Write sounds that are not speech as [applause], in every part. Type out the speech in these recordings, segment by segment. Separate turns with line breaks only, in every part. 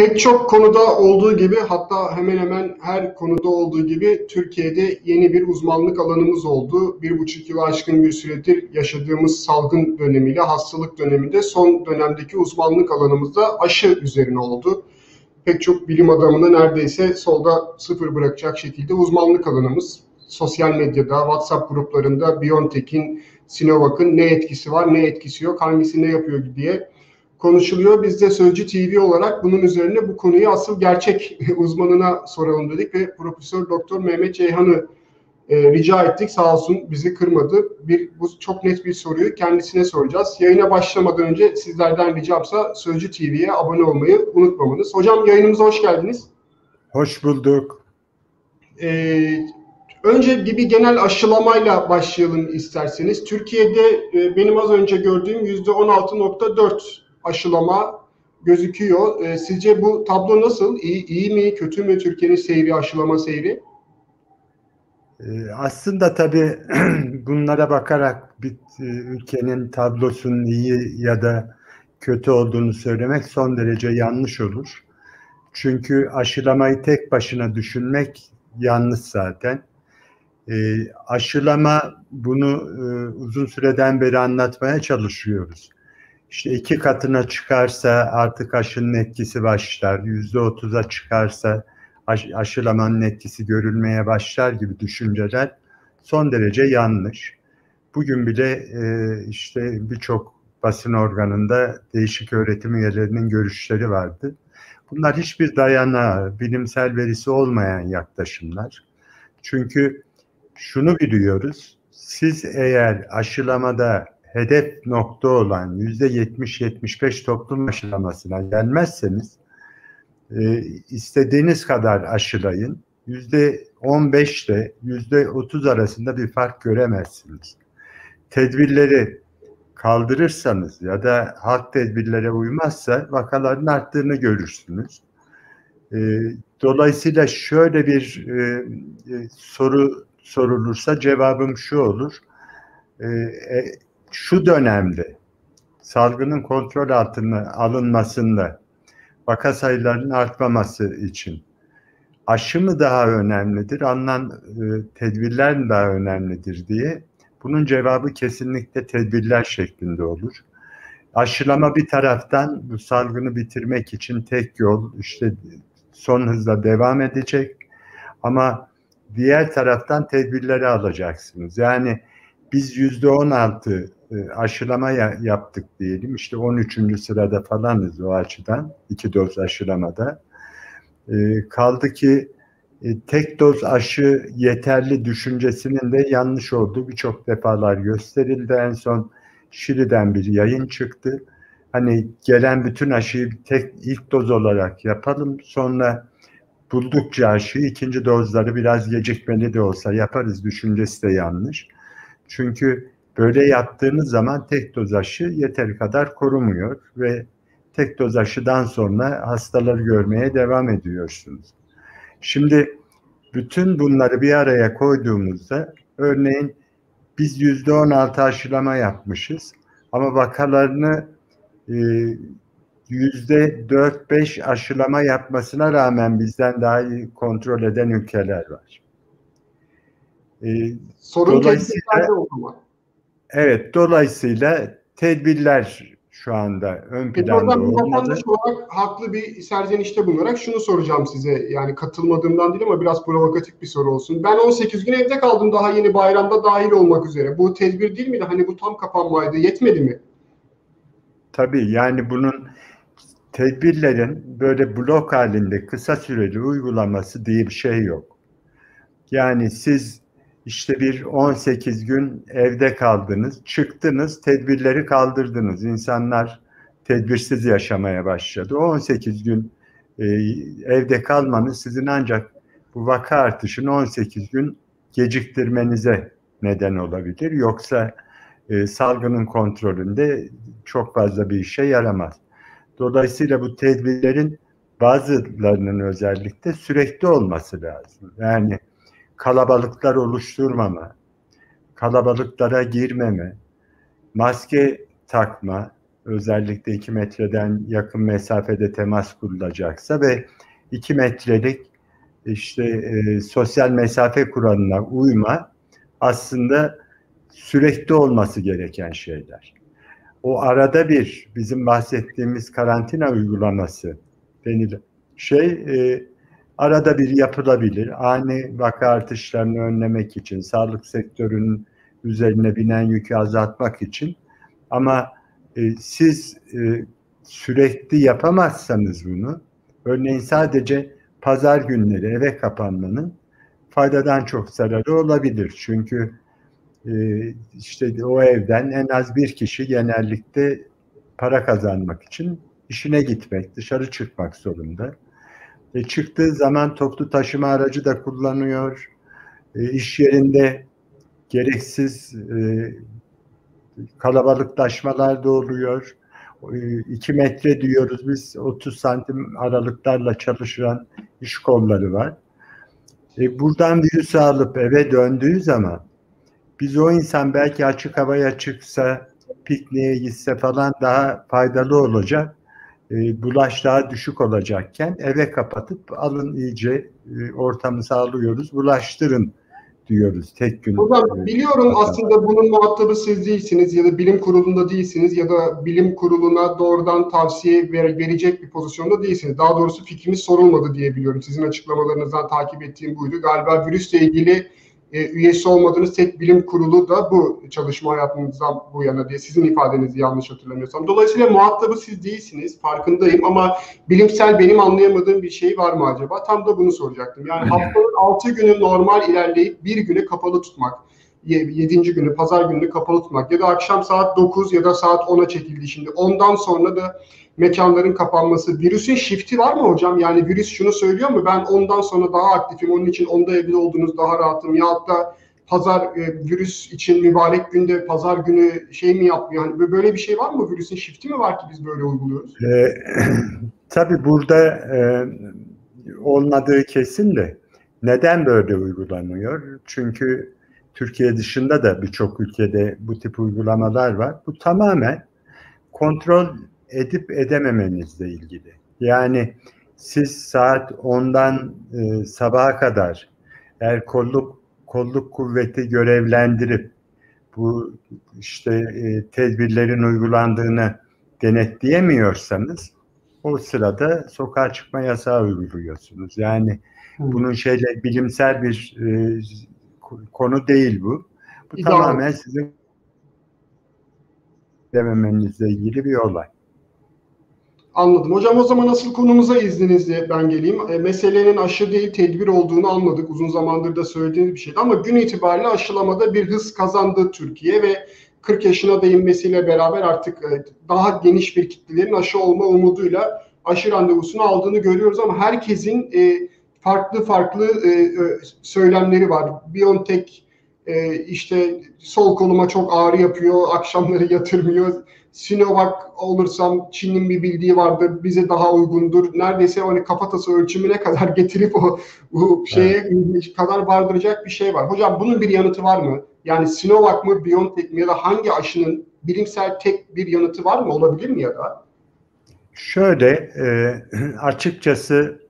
Pek çok konuda olduğu gibi hatta hemen hemen her konuda olduğu gibi Türkiye'de yeni bir uzmanlık alanımız oldu. Bir buçuk yılı aşkın bir süredir yaşadığımız salgın dönemiyle hastalık döneminde son dönemdeki uzmanlık alanımız da aşı üzerine oldu. Pek çok bilim adamını neredeyse solda sıfır bırakacak şekilde uzmanlık alanımız. Sosyal medyada, WhatsApp gruplarında BioNTech'in, Sinovac'ın ne etkisi var, ne etkisi yok, hangisi ne yapıyor diye konuşuluyor. Biz de Sözcü TV olarak bunun üzerine bu konuyu asıl gerçek [laughs] uzmanına soralım dedik ve Profesör Doktor Mehmet Ceyhan'ı e, rica ettik. Sağ olsun bizi kırmadı. Bir bu çok net bir soruyu kendisine soracağız. Yayına başlamadan önce sizlerden ricamsa Sözcü TV'ye abone olmayı unutmamanız. Hocam yayınımıza hoş geldiniz.
Hoş bulduk.
Ee, önce bir genel aşılamayla başlayalım isterseniz. Türkiye'de e, benim az önce gördüğüm %16.4 aşılama gözüküyor. E, sizce bu tablo nasıl? İyi, iyi mi, kötü mü Türkiye'nin seyri, aşılama seyri?
E, aslında tabii [clears throat] bunlara bakarak bir e, ülkenin tablosunun iyi ya da kötü olduğunu söylemek son derece yanlış olur. Çünkü aşılamayı tek başına düşünmek yanlış zaten. E, aşılama bunu e, uzun süreden beri anlatmaya çalışıyoruz işte iki katına çıkarsa artık aşının etkisi başlar, yüzde otuza çıkarsa aş, aşılamanın etkisi görülmeye başlar gibi düşünceler son derece yanlış. Bugün bile e, işte birçok basın organında değişik öğretim üyelerinin görüşleri vardı. Bunlar hiçbir dayanağı, bilimsel verisi olmayan yaklaşımlar. Çünkü şunu biliyoruz, siz eğer aşılamada hedef nokta olan yüzde 70-75 toplum aşılamasına gelmezseniz e, istediğiniz kadar aşılayın. Yüzde 15 ile yüzde 30 arasında bir fark göremezsiniz. Tedbirleri kaldırırsanız ya da halk tedbirlere uymazsa vakaların arttığını görürsünüz. E, dolayısıyla şöyle bir e, e, soru sorulursa cevabım şu olur. E, e, şu dönemde salgının kontrol altına alınmasında vaka sayılarının artmaması için aşı mı daha önemlidir, alınan e, tedbirler mi daha önemlidir diye bunun cevabı kesinlikle tedbirler şeklinde olur. Aşılama bir taraftan bu salgını bitirmek için tek yol işte son hızla devam edecek ama diğer taraftan tedbirleri alacaksınız. Yani biz yüzde on altı aşılama yaptık diyelim. İşte 13. sırada falanız o açıdan. iki doz aşılamada. E, kaldı ki e, tek doz aşı yeterli düşüncesinin de yanlış olduğu birçok defalar gösterildi. En son Şili'den bir yayın çıktı. Hani gelen bütün aşıyı tek ilk doz olarak yapalım. Sonra buldukça aşıyı ikinci dozları biraz gecikmeli de olsa yaparız düşüncesi de yanlış. Çünkü Böyle yaptığınız zaman tek doz aşı yeteri kadar korumuyor ve tek doz aşıdan sonra hastaları görmeye devam ediyorsunuz. Şimdi bütün bunları bir araya koyduğumuzda örneğin biz yüzde on altı aşılama yapmışız ama vakalarını e, yüzde dört beş aşılama yapmasına rağmen bizden daha iyi kontrol eden ülkeler var.
E, Sorun dolayısıyla, o zaman.
Evet, dolayısıyla tedbirler şu anda ön planda
olmalı. Vatandaş olarak haklı bir serzenişte bulunarak şunu soracağım size. Yani katılmadığımdan değil ama biraz provokatif bir soru olsun. Ben 18 gün evde kaldım daha yeni bayramda dahil olmak üzere. Bu tedbir değil miydi? Hani bu tam kapanmaydı. Yetmedi mi?
Tabii yani bunun tedbirlerin böyle blok halinde kısa süreli uygulaması diye bir şey yok. Yani siz işte bir 18 gün evde kaldınız, çıktınız, tedbirleri kaldırdınız. İnsanlar tedbirsiz yaşamaya başladı. O 18 gün e, evde kalmanız sizin ancak bu vaka artışını 18 gün geciktirmenize neden olabilir. Yoksa e, salgının kontrolünde çok fazla bir işe yaramaz. Dolayısıyla bu tedbirlerin bazılarının özellikle sürekli olması lazım. Yani kalabalıklar oluşturmama, kalabalıklara girmeme, maske takma, özellikle 2 metreden yakın mesafede temas kurulacaksa ve 2 metrelik işte e, sosyal mesafe kuralına uyma aslında sürekli olması gereken şeyler. O arada bir bizim bahsettiğimiz karantina uygulaması denilen şey e, arada bir yapılabilir. Ani vaka artışlarını önlemek için, sağlık sektörünün üzerine binen yükü azaltmak için. Ama e, siz e, sürekli yapamazsanız bunu, örneğin sadece pazar günleri eve kapanmanın faydadan çok zararı olabilir. Çünkü e, işte o evden en az bir kişi genellikle para kazanmak için işine gitmek, dışarı çıkmak zorunda. E, çıktığı zaman toplu taşıma aracı da kullanıyor. E, iş yerinde gereksiz e, kalabalıklaşmalar da oluyor. 2 metre diyoruz biz 30 santim aralıklarla çalışan iş kolları var. E, buradan virüsü alıp eve döndüğü zaman biz o insan belki açık havaya çıksa, pikniğe gitse falan daha faydalı olacak. E, bulaş daha düşük olacakken eve kapatıp alın iyice e, ortamı sağlıyoruz, bulaştırın diyoruz tek gün.
Hocam biliyorum aslında bunun muhatabı siz değilsiniz ya da bilim kurulunda değilsiniz ya da bilim kuruluna doğrudan tavsiye ver, verecek bir pozisyonda değilsiniz. Daha doğrusu fikrimiz sorulmadı diye biliyorum. Sizin açıklamalarınızdan takip ettiğim buydu. Galiba virüsle ilgili e, üyesi olmadığınız tek bilim kurulu da bu çalışma hayatınızdan bu yana diye sizin ifadenizi yanlış hatırlamıyorsam. Dolayısıyla muhatabı siz değilsiniz farkındayım ama bilimsel benim anlayamadığım bir şey var mı acaba? Tam da bunu soracaktım. Yani haftanın 6 günü normal ilerleyip bir güne kapalı tutmak. 7. günü pazar gününü kapalı tutmak ya da akşam saat 9 ya da saat 10'a çekildi şimdi. Ondan sonra da mekanların kapanması. Virüsün shifti var mı hocam? Yani virüs şunu söylüyor mu? Ben ondan sonra daha aktifim. Onun için onda evde olduğunuz daha rahatım. Ya da pazar e, virüs için mübarek günde pazar günü şey mi yapmıyor? Yani böyle bir şey var mı? Virüsün shifti mi var ki biz böyle uyguluyoruz?
E, [clears throat] tabii burada e, olmadığı kesin de neden böyle uygulanıyor? Çünkü Türkiye dışında da birçok ülkede bu tip uygulamalar var. Bu tamamen kontrol edip edememenizle ilgili. Yani siz saat 10'dan e, sabaha kadar eğer kolluk kolluk kuvveti görevlendirip bu işte e, tedbirlerin uygulandığını denetleyemiyorsanız o sırada sokağa çıkma yasağı uyguluyorsunuz. Yani hmm. bunun şeyle bilimsel bir e, konu değil bu. Bu İdam. tamamen sizin dememenizle ilgili bir olay.
Anladım. Hocam o zaman asıl konumuza izninizle ben geleyim. E, meselenin aşı değil tedbir olduğunu anladık. Uzun zamandır da söylediğiniz bir şeydi. Ama gün itibariyle aşılamada bir hız kazandı Türkiye ve 40 yaşına da inmesiyle beraber artık e, daha geniş bir kitlelerin aşı olma umuduyla aşı randevusunu aldığını görüyoruz ama herkesin e, farklı farklı e, e, söylemleri var. Biontech e, işte sol koluma çok ağrı yapıyor, akşamları yatırmıyor. Sinovac olursam Çin'in bir bildiği vardır, bize daha uygundur. Neredeyse hani kafatası ölçümüne kadar [laughs] getirip o bu şeye evet. kadar vardıracak bir şey var. Hocam bunun bir yanıtı var mı? Yani Sinovac mı, BioNTech mi ya da hangi aşının bilimsel tek bir yanıtı var mı? Olabilir mi ya da?
Şöyle e, [clears throat] açıkçası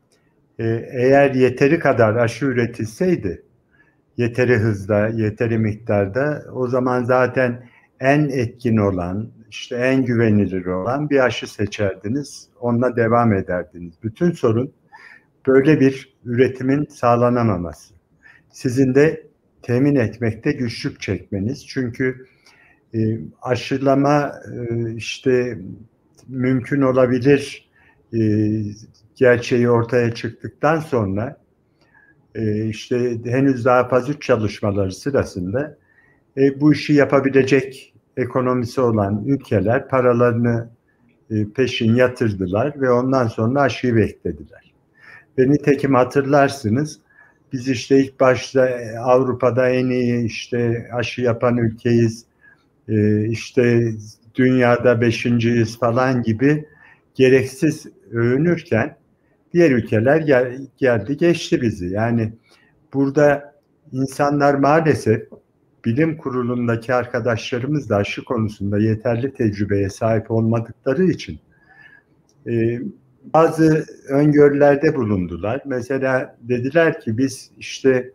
e, eğer yeteri kadar aşı üretilseydi yeteri hızda, yeteri miktarda o zaman zaten en etkin olan, işte en güvenilir olan bir aşı seçerdiniz. Onunla devam ederdiniz. Bütün sorun böyle bir üretimin sağlanamaması. Sizin de temin etmekte güçlük çekmeniz. Çünkü e, aşılama e, işte mümkün olabilir e, gerçeği ortaya çıktıktan sonra e, işte henüz daha fazla çalışmaları sırasında e, bu işi yapabilecek ekonomisi olan ülkeler paralarını e, peşin yatırdılar ve ondan sonra aşıyı beklediler. Ve nitekim hatırlarsınız biz işte ilk başta e, Avrupa'da en iyi işte aşı yapan ülkeyiz, e, işte dünyada beşinciyiz falan gibi gereksiz övünürken diğer ülkeler gel, geldi geçti bizi. Yani burada insanlar maalesef bilim kurulundaki arkadaşlarımız da aşı konusunda yeterli tecrübeye sahip olmadıkları için e, bazı öngörülerde bulundular. Mesela dediler ki biz işte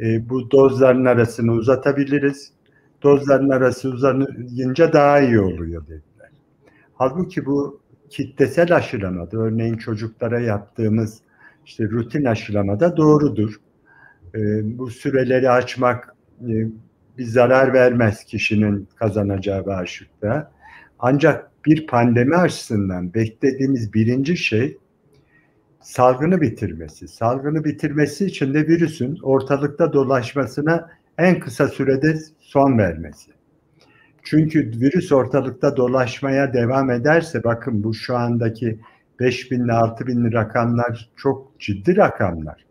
e, bu dozların arasını uzatabiliriz. Dozların arası uzayınca daha iyi oluyor dediler. Halbuki bu kitlesel aşılamada, örneğin çocuklara yaptığımız işte rutin aşılamada doğrudur. E, bu süreleri açmak e, bir zarar vermez kişinin kazanacağı bağışıklığa. Ancak bir pandemi açısından beklediğimiz birinci şey salgını bitirmesi. Salgını bitirmesi için de virüsün ortalıkta dolaşmasına en kısa sürede son vermesi. Çünkü virüs ortalıkta dolaşmaya devam ederse bakın bu şu andaki 5 bin ile 6 bin rakamlar çok ciddi rakamlar.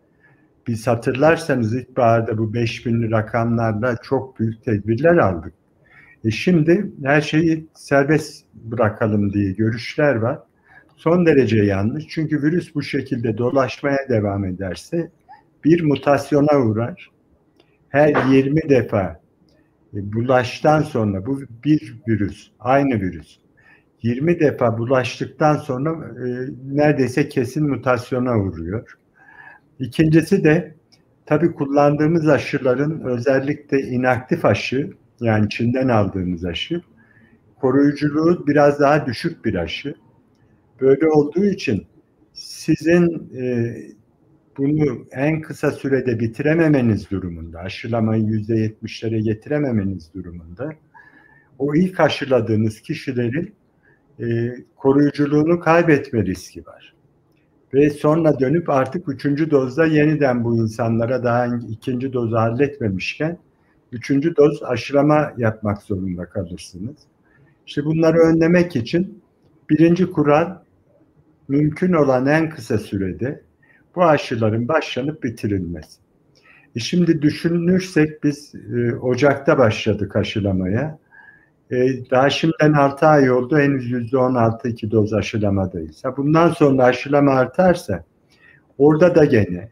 Biz hatırlarsanız ilkbaharda bu 5 bin rakamlarla çok büyük tedbirler aldık. E şimdi her şeyi serbest bırakalım diye görüşler var. Son derece yanlış. Çünkü virüs bu şekilde dolaşmaya devam ederse bir mutasyona uğrar. Her 20 defa bulaştan sonra bu bir virüs, aynı virüs. 20 defa bulaştıktan sonra e, neredeyse kesin mutasyona uğruyor. İkincisi de tabii kullandığımız aşıların özellikle inaktif aşı yani Çin'den aldığımız aşı koruyuculuğu biraz daha düşük bir aşı. Böyle olduğu için sizin e, bunu en kısa sürede bitirememeniz durumunda, aşılamayı yüzde yetmişlere getirememeniz durumunda, o ilk aşıladığınız kişilerin e, koruyuculuğunu kaybetme riski var. Ve sonra dönüp artık üçüncü dozda yeniden bu insanlara daha ikinci dozu halletmemişken üçüncü doz aşılama yapmak zorunda kalırsınız. İşte bunları önlemek için birinci kural mümkün olan en kısa sürede bu aşıların başlanıp bitirilmesi. E şimdi düşünürsek biz e, Ocak'ta başladık aşılamaya. E, daha şimdiden 6 ay oldu henüz %16 iki doz aşılamadayız. Ha, bundan sonra aşılama artarsa orada da gene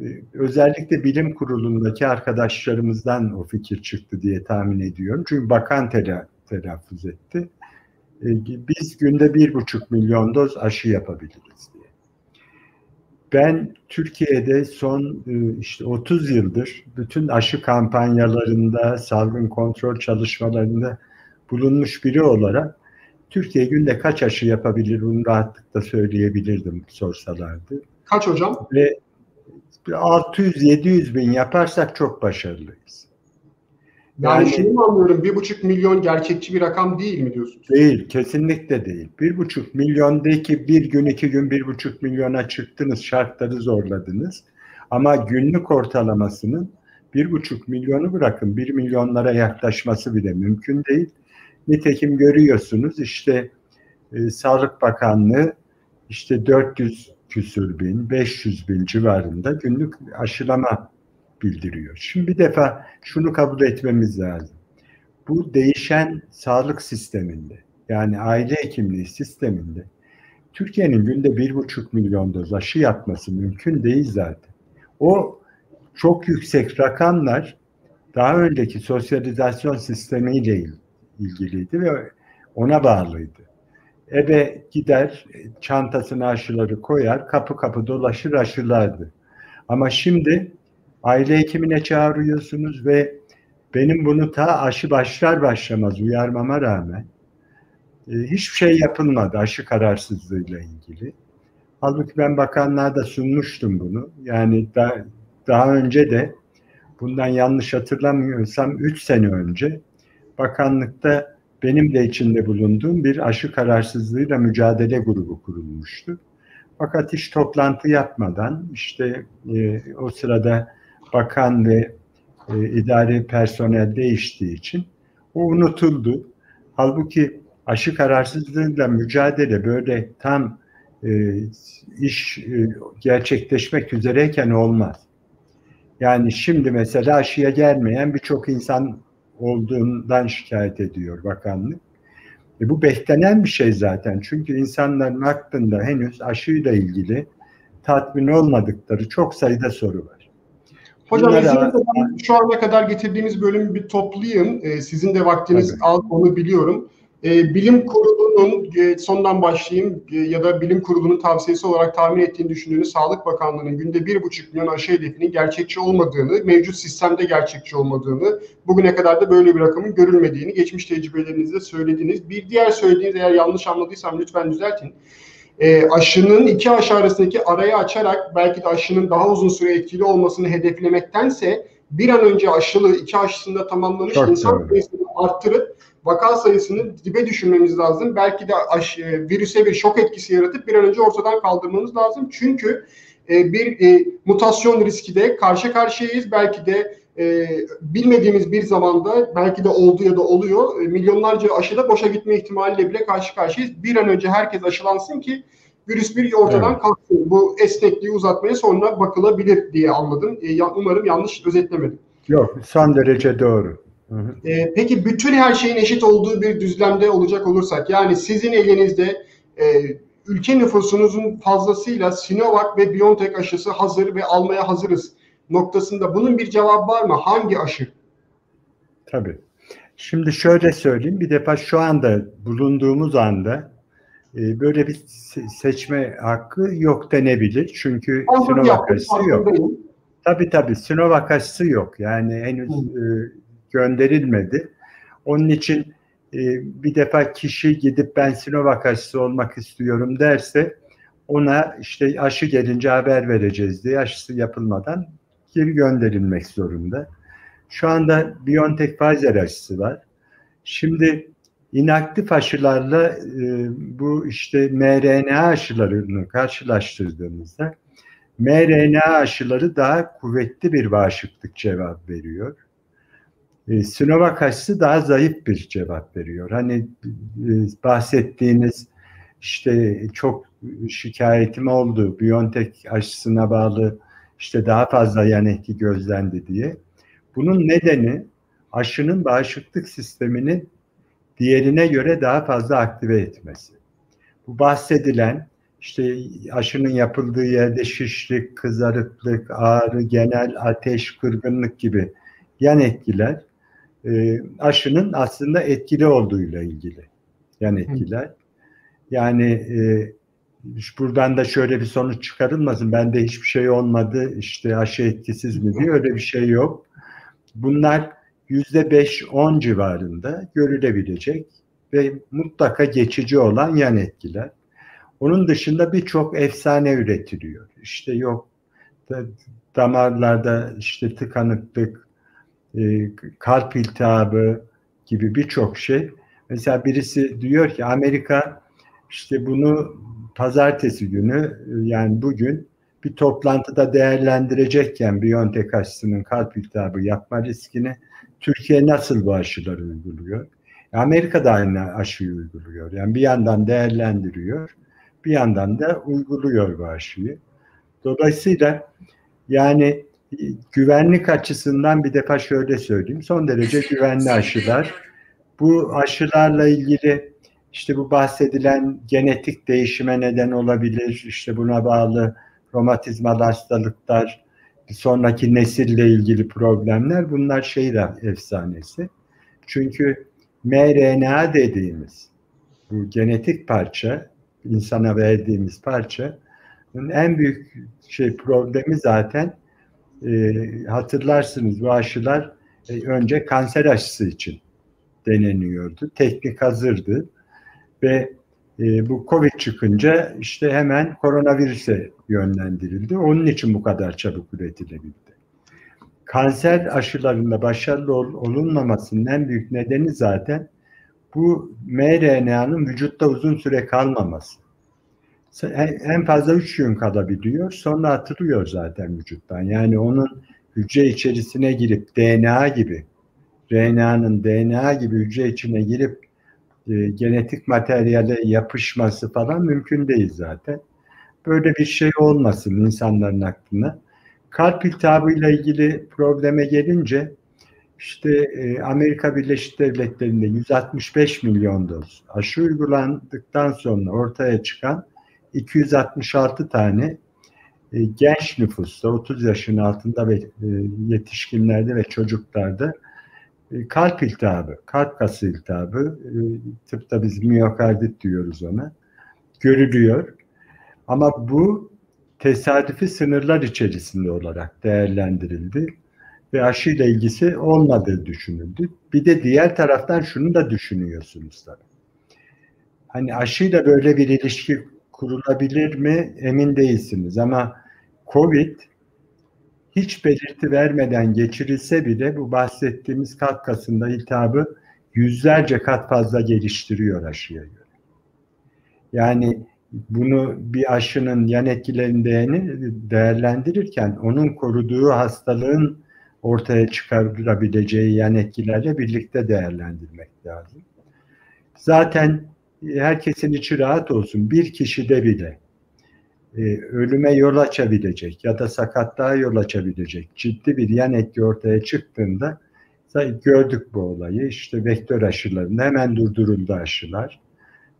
e, özellikle bilim kurulundaki arkadaşlarımızdan o fikir çıktı diye tahmin ediyorum. Çünkü bakan tela, telaffuz etti. E, biz günde bir buçuk milyon doz aşı yapabiliriz. Ben Türkiye'de son e, işte 30 yıldır bütün aşı kampanyalarında, salgın kontrol çalışmalarında bulunmuş biri olarak Türkiye günde kaç aşı yapabilir bunu rahatlıkla söyleyebilirdim sorsalardı.
Kaç hocam?
Ve 600-700 bin yaparsak çok başarılıyız.
Yani, yani şunu mu anlıyorum, bir buçuk milyon gerçekçi bir rakam değil mi diyorsunuz?
Değil, kesinlikle değil. Bir buçuk milyondaki bir gün, iki gün bir buçuk milyona çıktınız, şartları zorladınız. Ama günlük ortalamasının bir buçuk milyonu bırakın, bir milyonlara yaklaşması bile mümkün değil. Nitekim görüyorsunuz işte e, Sağlık Bakanlığı işte 400 küsür bin, 500 bin civarında günlük aşılama bildiriyor. Şimdi bir defa şunu kabul etmemiz lazım. Bu değişen sağlık sisteminde yani aile hekimliği sisteminde Türkiye'nin günde bir buçuk milyon doz aşı yapması mümkün değil zaten. O çok yüksek rakamlar daha önceki sosyalizasyon sistemiyle ilgiliydi ve ona bağlıydı. Ebe gider çantasına aşıları koyar, kapı kapı dolaşır aşılardı. Ama şimdi aile hekimine çağırıyorsunuz ve benim bunu ta aşı başlar başlamaz uyarmama rağmen e, hiçbir şey yapılmadı aşı kararsızlığıyla ilgili. Halbuki ben bakanlığa sunmuştum bunu. Yani da, daha önce de bundan yanlış hatırlamıyorsam 3 sene önce bakanlıkta benim de içinde bulunduğum bir aşı kararsızlığıyla mücadele grubu kurulmuştu. Fakat hiç toplantı yapmadan işte e, o sırada bakan ve e, idari personel değiştiği için o unutuldu. Halbuki aşı kararsızlığıyla mücadele böyle tam e, iş e, gerçekleşmek üzereyken olmaz. Yani şimdi mesela aşıya gelmeyen birçok insan olduğundan şikayet ediyor bakanlık. E bu beklenen bir şey zaten. Çünkü insanların aklında henüz aşıyla ilgili tatmin olmadıkları çok sayıda soru var.
Hocam izninizle şu ana kadar getirdiğimiz bölümü bir toplayayım. Ee, sizin de vaktiniz
Tabii.
az onu biliyorum. Ee, bilim kurulunun e, sondan başlayayım e, ya da bilim kurulunun tavsiyesi olarak tahmin ettiğini düşündüğünüz Sağlık Bakanlığı'nın günde 1,5 milyon aşı hedefinin gerçekçi olmadığını, mevcut sistemde gerçekçi olmadığını, bugüne kadar da böyle bir rakamın görülmediğini geçmiş tecrübelerinizde söylediniz. Bir diğer söylediğiniz eğer yanlış anladıysam lütfen düzeltin. E, aşının iki aşı arasındaki arayı açarak belki de aşının daha uzun süre etkili olmasını hedeflemektense bir an önce aşılı iki aşısında tamamlamış
Çok
insan
doğru.
sayısını arttırıp vaka sayısını dibe düşürmemiz lazım. Belki de aşı, e, virüse bir şok etkisi yaratıp bir an önce ortadan kaldırmamız lazım. Çünkü e, bir e, mutasyon riski de karşı karşıyayız. Belki de e, bilmediğimiz bir zamanda belki de oldu ya da oluyor. E, milyonlarca aşıda boşa gitme ihtimaliyle bile karşı karşıyayız. Bir an önce herkes aşılansın ki virüs bir ortadan
Evet.
kalksın. Bu esnekliği uzatmaya sonra bakılabilir diye anladım. E, ya- umarım yanlış özetlemedim.
Yok, son derece doğru. Hı hı.
E, peki bütün her şeyin eşit olduğu bir düzlemde olacak olursak yani sizin elinizde e, ülke nüfusunuzun fazlasıyla Sinovac ve BioNTech aşısı hazır ve almaya hazırız noktasında bunun bir cevabı var mı? Hangi aşı?
Tabii. Şimdi şöyle söyleyeyim. Bir defa şu anda bulunduğumuz anda e, böyle bir se- seçme hakkı yok denebilir. Çünkü
Anladım
Sinovac aşısı yok. Tabii tabii Sinovac aşısı yok. Yani henüz e, gönderilmedi. Onun için e, bir defa kişi gidip ben Sinovac aşısı olmak istiyorum derse ona işte aşı gelince haber vereceğiz diye aşısı yapılmadan geri gönderilmek zorunda. Şu anda BioNTech Pfizer aşısı var. Şimdi inaktif aşılarla e, bu işte mRNA aşılarını karşılaştırdığımızda mRNA aşıları daha kuvvetli bir bağışıklık cevap veriyor. E, Sinovac aşısı daha zayıf bir cevap veriyor. Hani e, bahsettiğiniz işte çok şikayetim oldu. BioNTech aşısına bağlı işte daha fazla yan etki gözlendi diye. Bunun nedeni aşının bağışıklık sistemini diğerine göre daha fazla aktive etmesi. Bu bahsedilen işte aşının yapıldığı yerde şişlik, kızarıklık, ağrı, genel ateş, kırgınlık gibi yan etkiler e, aşının aslında etkili olduğuyla ilgili yan etkiler. Yani e, buradan da şöyle bir sonuç çıkarılmasın. Bende hiçbir şey olmadı. işte aşı etkisiz mi diye öyle bir şey yok. Bunlar yüzde beş-on civarında görülebilecek ve mutlaka geçici olan yan etkiler. Onun dışında birçok efsane üretiliyor. İşte yok damarlarda işte tıkanıklık, e, kalp iltihabı gibi birçok şey. Mesela birisi diyor ki Amerika işte bunu pazartesi günü yani bugün bir toplantıda değerlendirecekken BioNTech aşısının kalp iltihabı yapma riskini Türkiye nasıl bu aşıları uyguluyor? Amerika da aynı aşıyı uyguluyor. Yani bir yandan değerlendiriyor, bir yandan da uyguluyor bu aşıyı. Dolayısıyla yani güvenlik açısından bir defa şöyle söyleyeyim. Son derece güvenli aşılar. Bu aşılarla ilgili işte bu bahsedilen genetik değişime neden olabilir. İşte buna bağlı romatizmal hastalıklar, sonraki nesille ilgili problemler bunlar şehir efsanesi. Çünkü mRNA dediğimiz bu genetik parça, insana verdiğimiz parça en büyük şey problemi zaten e, hatırlarsınız bu aşılar e, önce kanser aşısı için deneniyordu. Teknik hazırdı ve e, bu Covid çıkınca işte hemen koronavirüse yönlendirildi. Onun için bu kadar çabuk üretilebildi. Kanser aşılarında başarılı ol, olunmamasının en büyük nedeni zaten bu mRNA'nın vücutta uzun süre kalmaması. En fazla 3 gün kalabiliyor. Sonra atılıyor zaten vücuttan. Yani onun hücre içerisine girip DNA gibi RNA'nın DNA gibi hücre içine girip e, genetik materyale yapışması falan mümkün değil zaten. Böyle bir şey olmasın insanların aklına. Kalp iltihabıyla ilgili probleme gelince işte e, Amerika Birleşik Devletleri'nde 165 milyon doz aşı uygulandıktan sonra ortaya çıkan 266 tane e, genç nüfusta 30 yaşın altında ve yetişkinlerde ve çocuklarda kalp iltihabı, kalp kası iltihabı, e, tıpta biz miyokardit diyoruz ona, görülüyor. Ama bu tesadüfi sınırlar içerisinde olarak değerlendirildi ve aşıyla ilgisi olmadığı düşünüldü. Bir de diğer taraftan şunu da düşünüyorsunuz tabii. Hani aşıyla böyle bir ilişki kurulabilir mi emin değilsiniz ama COVID hiç belirti vermeden geçirilse bile bu bahsettiğimiz kalp kasında iltihabı yüzlerce kat fazla geliştiriyor aşıya göre. Yani bunu bir aşının yan etkilerini değerlendirirken onun koruduğu hastalığın ortaya çıkarabileceği yan etkilerle birlikte değerlendirmek lazım. Zaten herkesin içi rahat olsun. Bir kişide bile e, ölüme yol açabilecek ya da sakatlığa yol açabilecek ciddi bir yan etki ortaya çıktığında gördük bu olayı. İşte vektör aşılarında hemen durduruldu aşılar.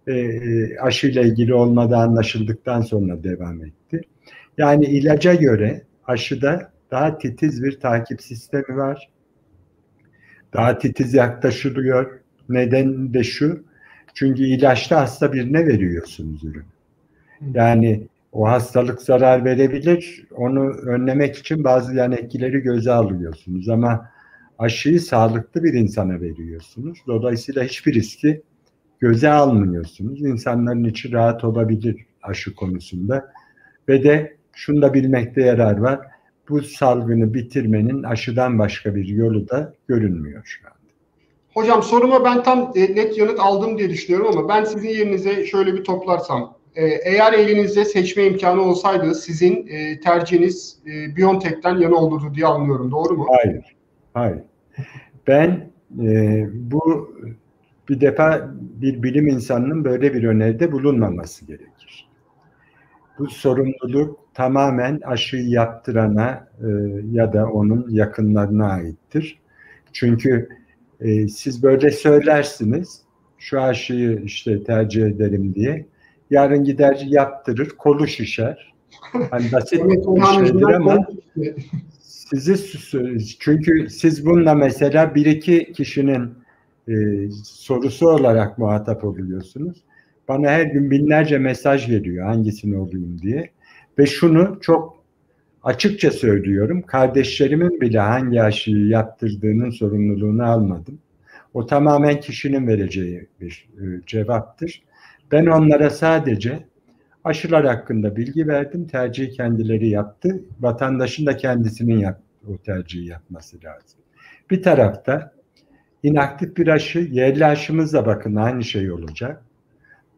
E, e, aşıyla ilgili olmadığı anlaşıldıktan sonra devam etti. Yani ilaca göre aşıda daha titiz bir takip sistemi var. Daha titiz yaklaşılıyor. Neden de şu. Çünkü ilaçta hasta birine veriyorsunuz ürünü. Yani o hastalık zarar verebilir. Onu önlemek için bazı yan etkileri göze alıyorsunuz ama aşıyı sağlıklı bir insana veriyorsunuz. Dolayısıyla hiçbir riski göze almıyorsunuz. İnsanların içi rahat olabilir aşı konusunda. Ve de şunu da bilmekte yarar var. Bu salgını bitirmenin aşıdan başka bir yolu da görünmüyor şu an.
Hocam soruma ben tam e, net yanıt aldım diye düşünüyorum ama ben sizin yerinize şöyle bir toplarsam. E, eğer elinizde seçme imkanı olsaydı sizin e, tercihiniz BioNTech'ten yana olurdu diye anlıyorum. Doğru mu?
Hayır. Hayır. Ben e, bu bir defa bir bilim insanının böyle bir öneride bulunmaması gerekir. Bu sorumluluk tamamen aşıyı yaptırana e, ya da onun yakınlarına aittir. Çünkü e, siz böyle söylersiniz, şu aşıyı işte tercih ederim diye. Yarın gider yaptırır, kolu şişer. Hani [laughs] basit bir şeydir ama sizi çünkü siz bununla mesela bir iki kişinin e, sorusu olarak muhatap oluyorsunuz. Bana her gün binlerce mesaj geliyor hangisini olayım diye. Ve şunu çok açıkça söylüyorum. Kardeşlerimin bile hangi aşıyı yaptırdığının sorumluluğunu almadım. O tamamen kişinin vereceği bir e, cevaptır. Ben onlara sadece aşılar hakkında bilgi verdim. Tercihi kendileri yaptı. Vatandaşın da kendisinin yap, o tercihi yapması lazım. Bir tarafta inaktif bir aşı, yerli aşımızla bakın aynı şey olacak.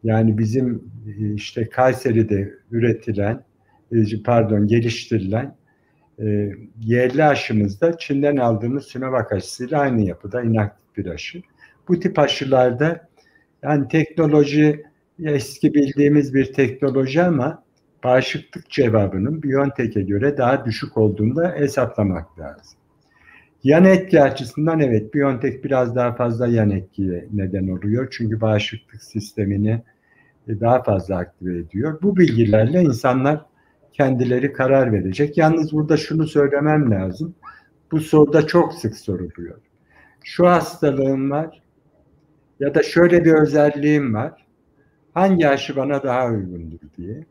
Yani bizim e, işte Kayseri'de üretilen, e, pardon geliştirilen e, yerli aşımızda Çin'den aldığımız Sinovac aşısıyla aynı yapıda inaktif bir aşı. Bu tip aşılarda yani teknoloji eski bildiğimiz bir teknoloji ama bağışıklık cevabının BioNTech'e göre daha düşük olduğunu da hesaplamak lazım. Yan etki açısından evet BioNTech biraz daha fazla yan etkiye neden oluyor. Çünkü bağışıklık sistemini daha fazla aktive ediyor. Bu bilgilerle insanlar kendileri karar verecek. Yalnız burada şunu söylemem lazım. Bu soruda çok sık soruluyor. Şu hastalığım var ya da şöyle bir özelliğim var. Hangi aşı bana daha uygundur diye.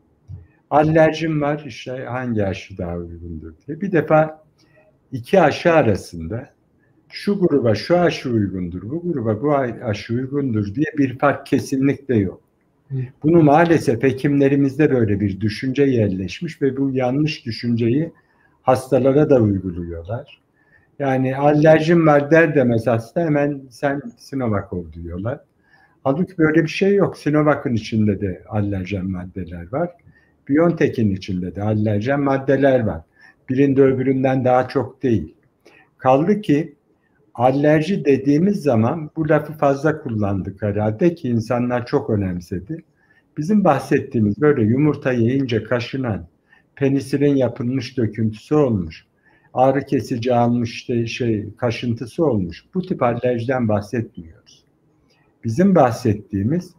Alerjim var işte hangi aşı daha uygundur diye. Bir defa iki aşı arasında şu gruba şu aşı uygundur, bu gruba bu aşı uygundur diye bir fark kesinlikle yok. Bunu maalesef hekimlerimizde böyle bir düşünce yerleşmiş ve bu yanlış düşünceyi hastalara da uyguluyorlar. Yani alerjim var der demez hasta hemen sen Sinovac ol diyorlar. Halbuki böyle bir şey yok. Sinovac'ın içinde de alerjen maddeler var. Biontech'in içinde de alerjen maddeler var. Birinde öbüründen daha çok değil. Kaldı ki alerji dediğimiz zaman bu lafı fazla kullandık herhalde ki insanlar çok önemsedi. Bizim bahsettiğimiz böyle yumurta yiyince kaşınan, penisilin yapılmış döküntüsü olmuş, ağrı kesici almış şey kaşıntısı olmuş. Bu tip alerjiden bahsetmiyoruz. Bizim bahsettiğimiz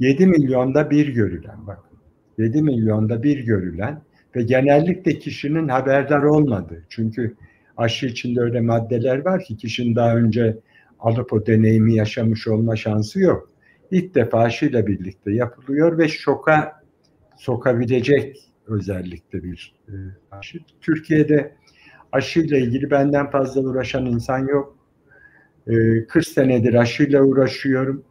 7 milyonda bir görülen bakın. 7 milyonda bir görülen Ve genellikle kişinin haberdar olmadığı. Çünkü aşı içinde öyle maddeler var ki kişinin daha önce alıp o deneyimi yaşamış olma şansı yok. İlk defa aşıyla birlikte yapılıyor ve şoka sokabilecek özellikle bir e, aşı. Türkiye'de aşıyla ilgili benden fazla uğraşan insan yok. 40 e, senedir aşıyla uğraşıyorum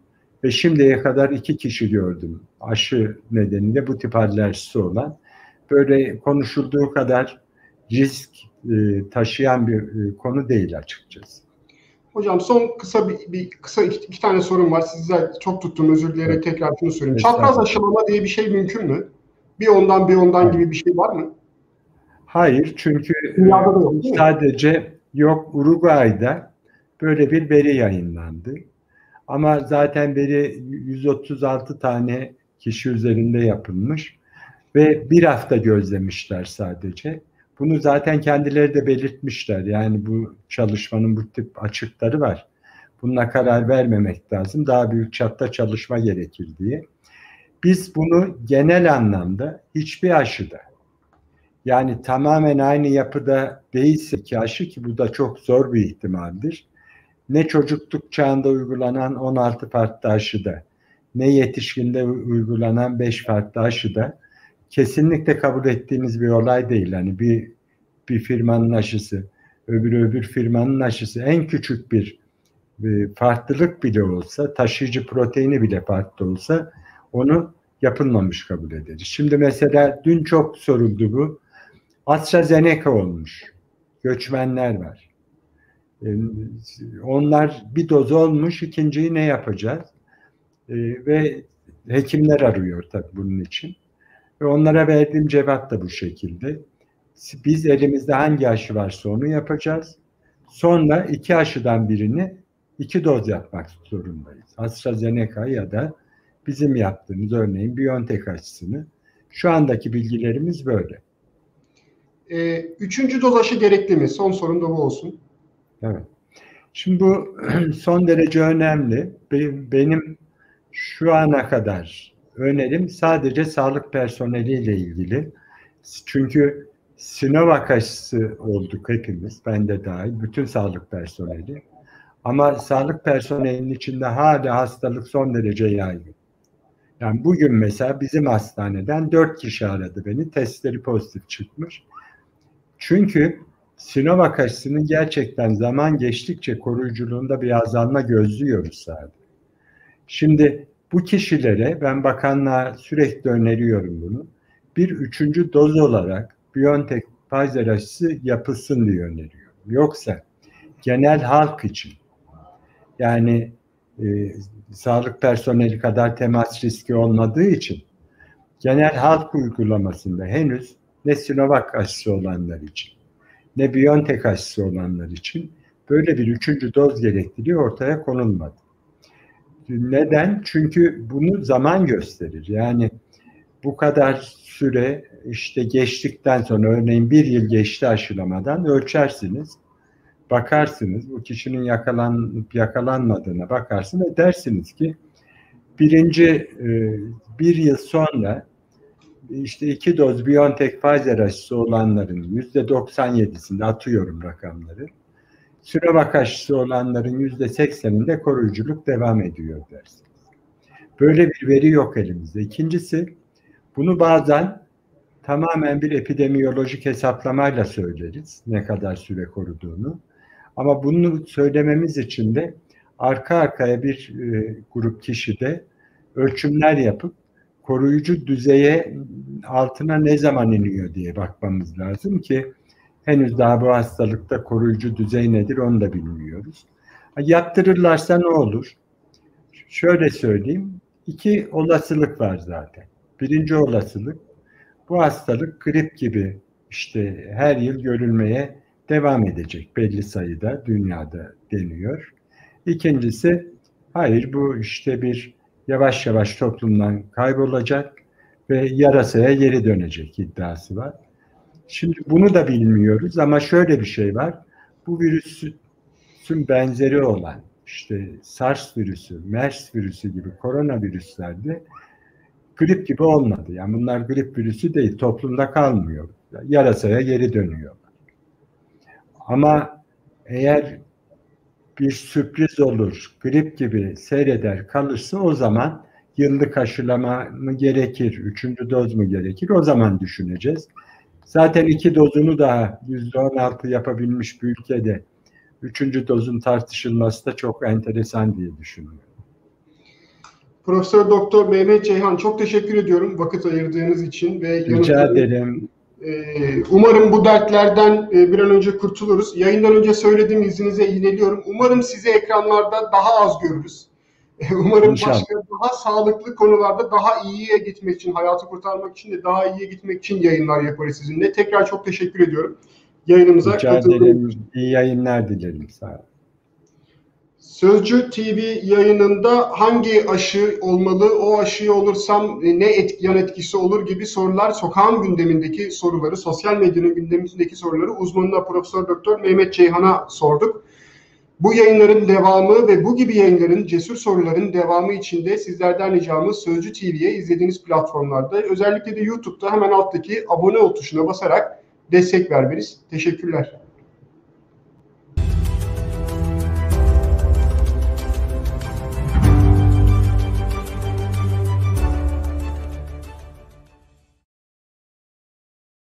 ve şimdiye kadar iki kişi gördüm aşı nedeniyle bu tip alerjisi olan. Böyle konuşulduğu kadar risk e, taşıyan bir konu değil açıkçası.
Hocam son kısa bir, bir kısa iki, iki tane sorum var. Size çok tuttum özür dileyerek evet. tekrar şunu söyleyeyim. Çapraz aşılama diye bir şey mümkün mü? Bir ondan bir ondan gibi bir şey var mı?
Hayır çünkü Dünyada da yok, sadece yok Uruguay'da böyle bir veri yayınlandı. Ama zaten veri 136 tane kişi üzerinde yapılmış ve bir hafta gözlemişler sadece. Bunu zaten kendileri de belirtmişler. Yani bu çalışmanın bu tip açıkları var. Bununla karar vermemek lazım. Daha büyük çapta çalışma gerekir diye. Biz bunu genel anlamda hiçbir aşıda yani tamamen aynı yapıda değilse ki aşı ki bu da çok zor bir ihtimaldir. Ne çocukluk çağında uygulanan 16 farklı aşıda ne yetişkinde uygulanan 5 farklı aşıda kesinlikle kabul ettiğimiz bir olay değil. Hani bir bir firmanın aşısı, öbür öbür firmanın aşısı en küçük bir, bir farklılık bile olsa, taşıyıcı proteini bile farklı olsa onu yapılmamış kabul ederiz. Şimdi mesela dün çok soruldu bu. AstraZeneca olmuş. Göçmenler var. Ee, onlar bir doz olmuş, ikinciyi ne yapacağız? Ee, ve hekimler arıyor tabii bunun için. Ve onlara verdiğim cevap da bu şekilde. Biz elimizde hangi aşı varsa onu yapacağız. Sonra iki aşıdan birini iki doz yapmak zorundayız. AstraZeneca ya da bizim yaptığımız örneğin BioNTech aşısını. Şu andaki bilgilerimiz böyle.
Ee, üçüncü doz aşı gerekli mi? Son sorum da bu olsun.
Evet. Şimdi bu [clears throat] son derece önemli. Benim şu ana kadar önerim sadece sağlık personeliyle ilgili. Çünkü Sinovac aşısı olduk hepimiz, ben de dahil, bütün sağlık personeli. Ama sağlık personelinin içinde hala hastalık son derece yaygın. Yani bugün mesela bizim hastaneden dört kişi aradı beni, testleri pozitif çıkmış. Çünkü Sinovac aşısının gerçekten zaman geçtikçe koruyuculuğunda bir azalma gözlüyoruz sadece. Şimdi bu kişilere ben bakanlığa sürekli öneriyorum bunu. Bir üçüncü doz olarak BioNTech Pfizer aşısı yapılsın diye öneriyorum. Yoksa genel halk için yani e, sağlık personeli kadar temas riski olmadığı için genel halk uygulamasında henüz ne Sinovac aşısı olanlar için ne BioNTech aşısı olanlar için böyle bir üçüncü doz gerekliliği ortaya konulmadı. Neden? Çünkü bunu zaman gösterir. Yani bu kadar süre işte geçtikten sonra örneğin bir yıl geçti aşılamadan ölçersiniz. Bakarsınız bu kişinin yakalanıp yakalanmadığına bakarsın ve dersiniz ki birinci e, bir yıl sonra işte iki doz BioNTech Pfizer aşısı olanların yüzde 97'sinde atıyorum rakamları. Sinovac aşısı olanların yüzde 80'inde koruyuculuk devam ediyor dersiniz. Böyle bir veri yok elimizde. İkincisi bunu bazen tamamen bir epidemiyolojik hesaplamayla söyleriz ne kadar süre koruduğunu. Ama bunu söylememiz için de arka arkaya bir e, grup kişide ölçümler yapıp koruyucu düzeye altına ne zaman iniyor diye bakmamız lazım ki henüz daha bu hastalıkta koruyucu düzey nedir onu da bilmiyoruz. Yaptırırlarsa ne olur? Şöyle söyleyeyim. iki olasılık var zaten. Birinci olasılık bu hastalık grip gibi işte her yıl görülmeye devam edecek belli sayıda dünyada deniyor. İkincisi hayır bu işte bir yavaş yavaş toplumdan kaybolacak ve yarasaya geri dönecek iddiası var. Şimdi bunu da bilmiyoruz ama şöyle bir şey var. Bu virüsün benzeri olan işte SARS virüsü, MERS virüsü gibi koronavirüslerde grip gibi olmadı. Yani bunlar grip virüsü değil. Toplumda kalmıyor. Yarasaya geri dönüyor. Ama eğer bir sürpriz olur, grip gibi seyreder kalırsa o zaman yıllık aşılama mı gerekir, üçüncü doz mu gerekir o zaman düşüneceğiz. Zaten iki dozunu daha yüzde on altı yapabilmiş bir ülkede üçüncü dozun tartışılması da çok enteresan diye düşünüyorum.
Profesör Doktor Mehmet Ceyhan çok teşekkür ediyorum vakit ayırdığınız için ve
Rica ederim.
Ee, Umarım bu dertlerden e, bir an önce kurtuluruz. Yayından önce söylediğim izninize iğneliyorum. Umarım sizi ekranlarda daha az görürüz. Umarım
İnşallah.
başka daha sağlıklı konularda daha iyiye gitmek için, hayatı kurtarmak için de daha iyiye gitmek için yayınlar yaparız sizinle. Tekrar çok teşekkür ediyorum. Yayınımıza katıldığınız
ederim. İyi yayınlar dilerim. Sağ olun.
Sözcü TV yayınında hangi aşı olmalı, o aşıyı olursam ne et, yan etkisi olur gibi sorular, sokağın gündemindeki soruları, sosyal medyanın gündemindeki soruları uzmanına Profesör Doktor Mehmet Ceyhan'a sorduk. Bu yayınların devamı ve bu gibi yayınların, cesur soruların devamı için de sizlerden ricamız Sözcü TV'ye izlediğiniz platformlarda, özellikle de YouTube'da hemen alttaki abone ol tuşuna basarak destek vermeniz. Teşekkürler.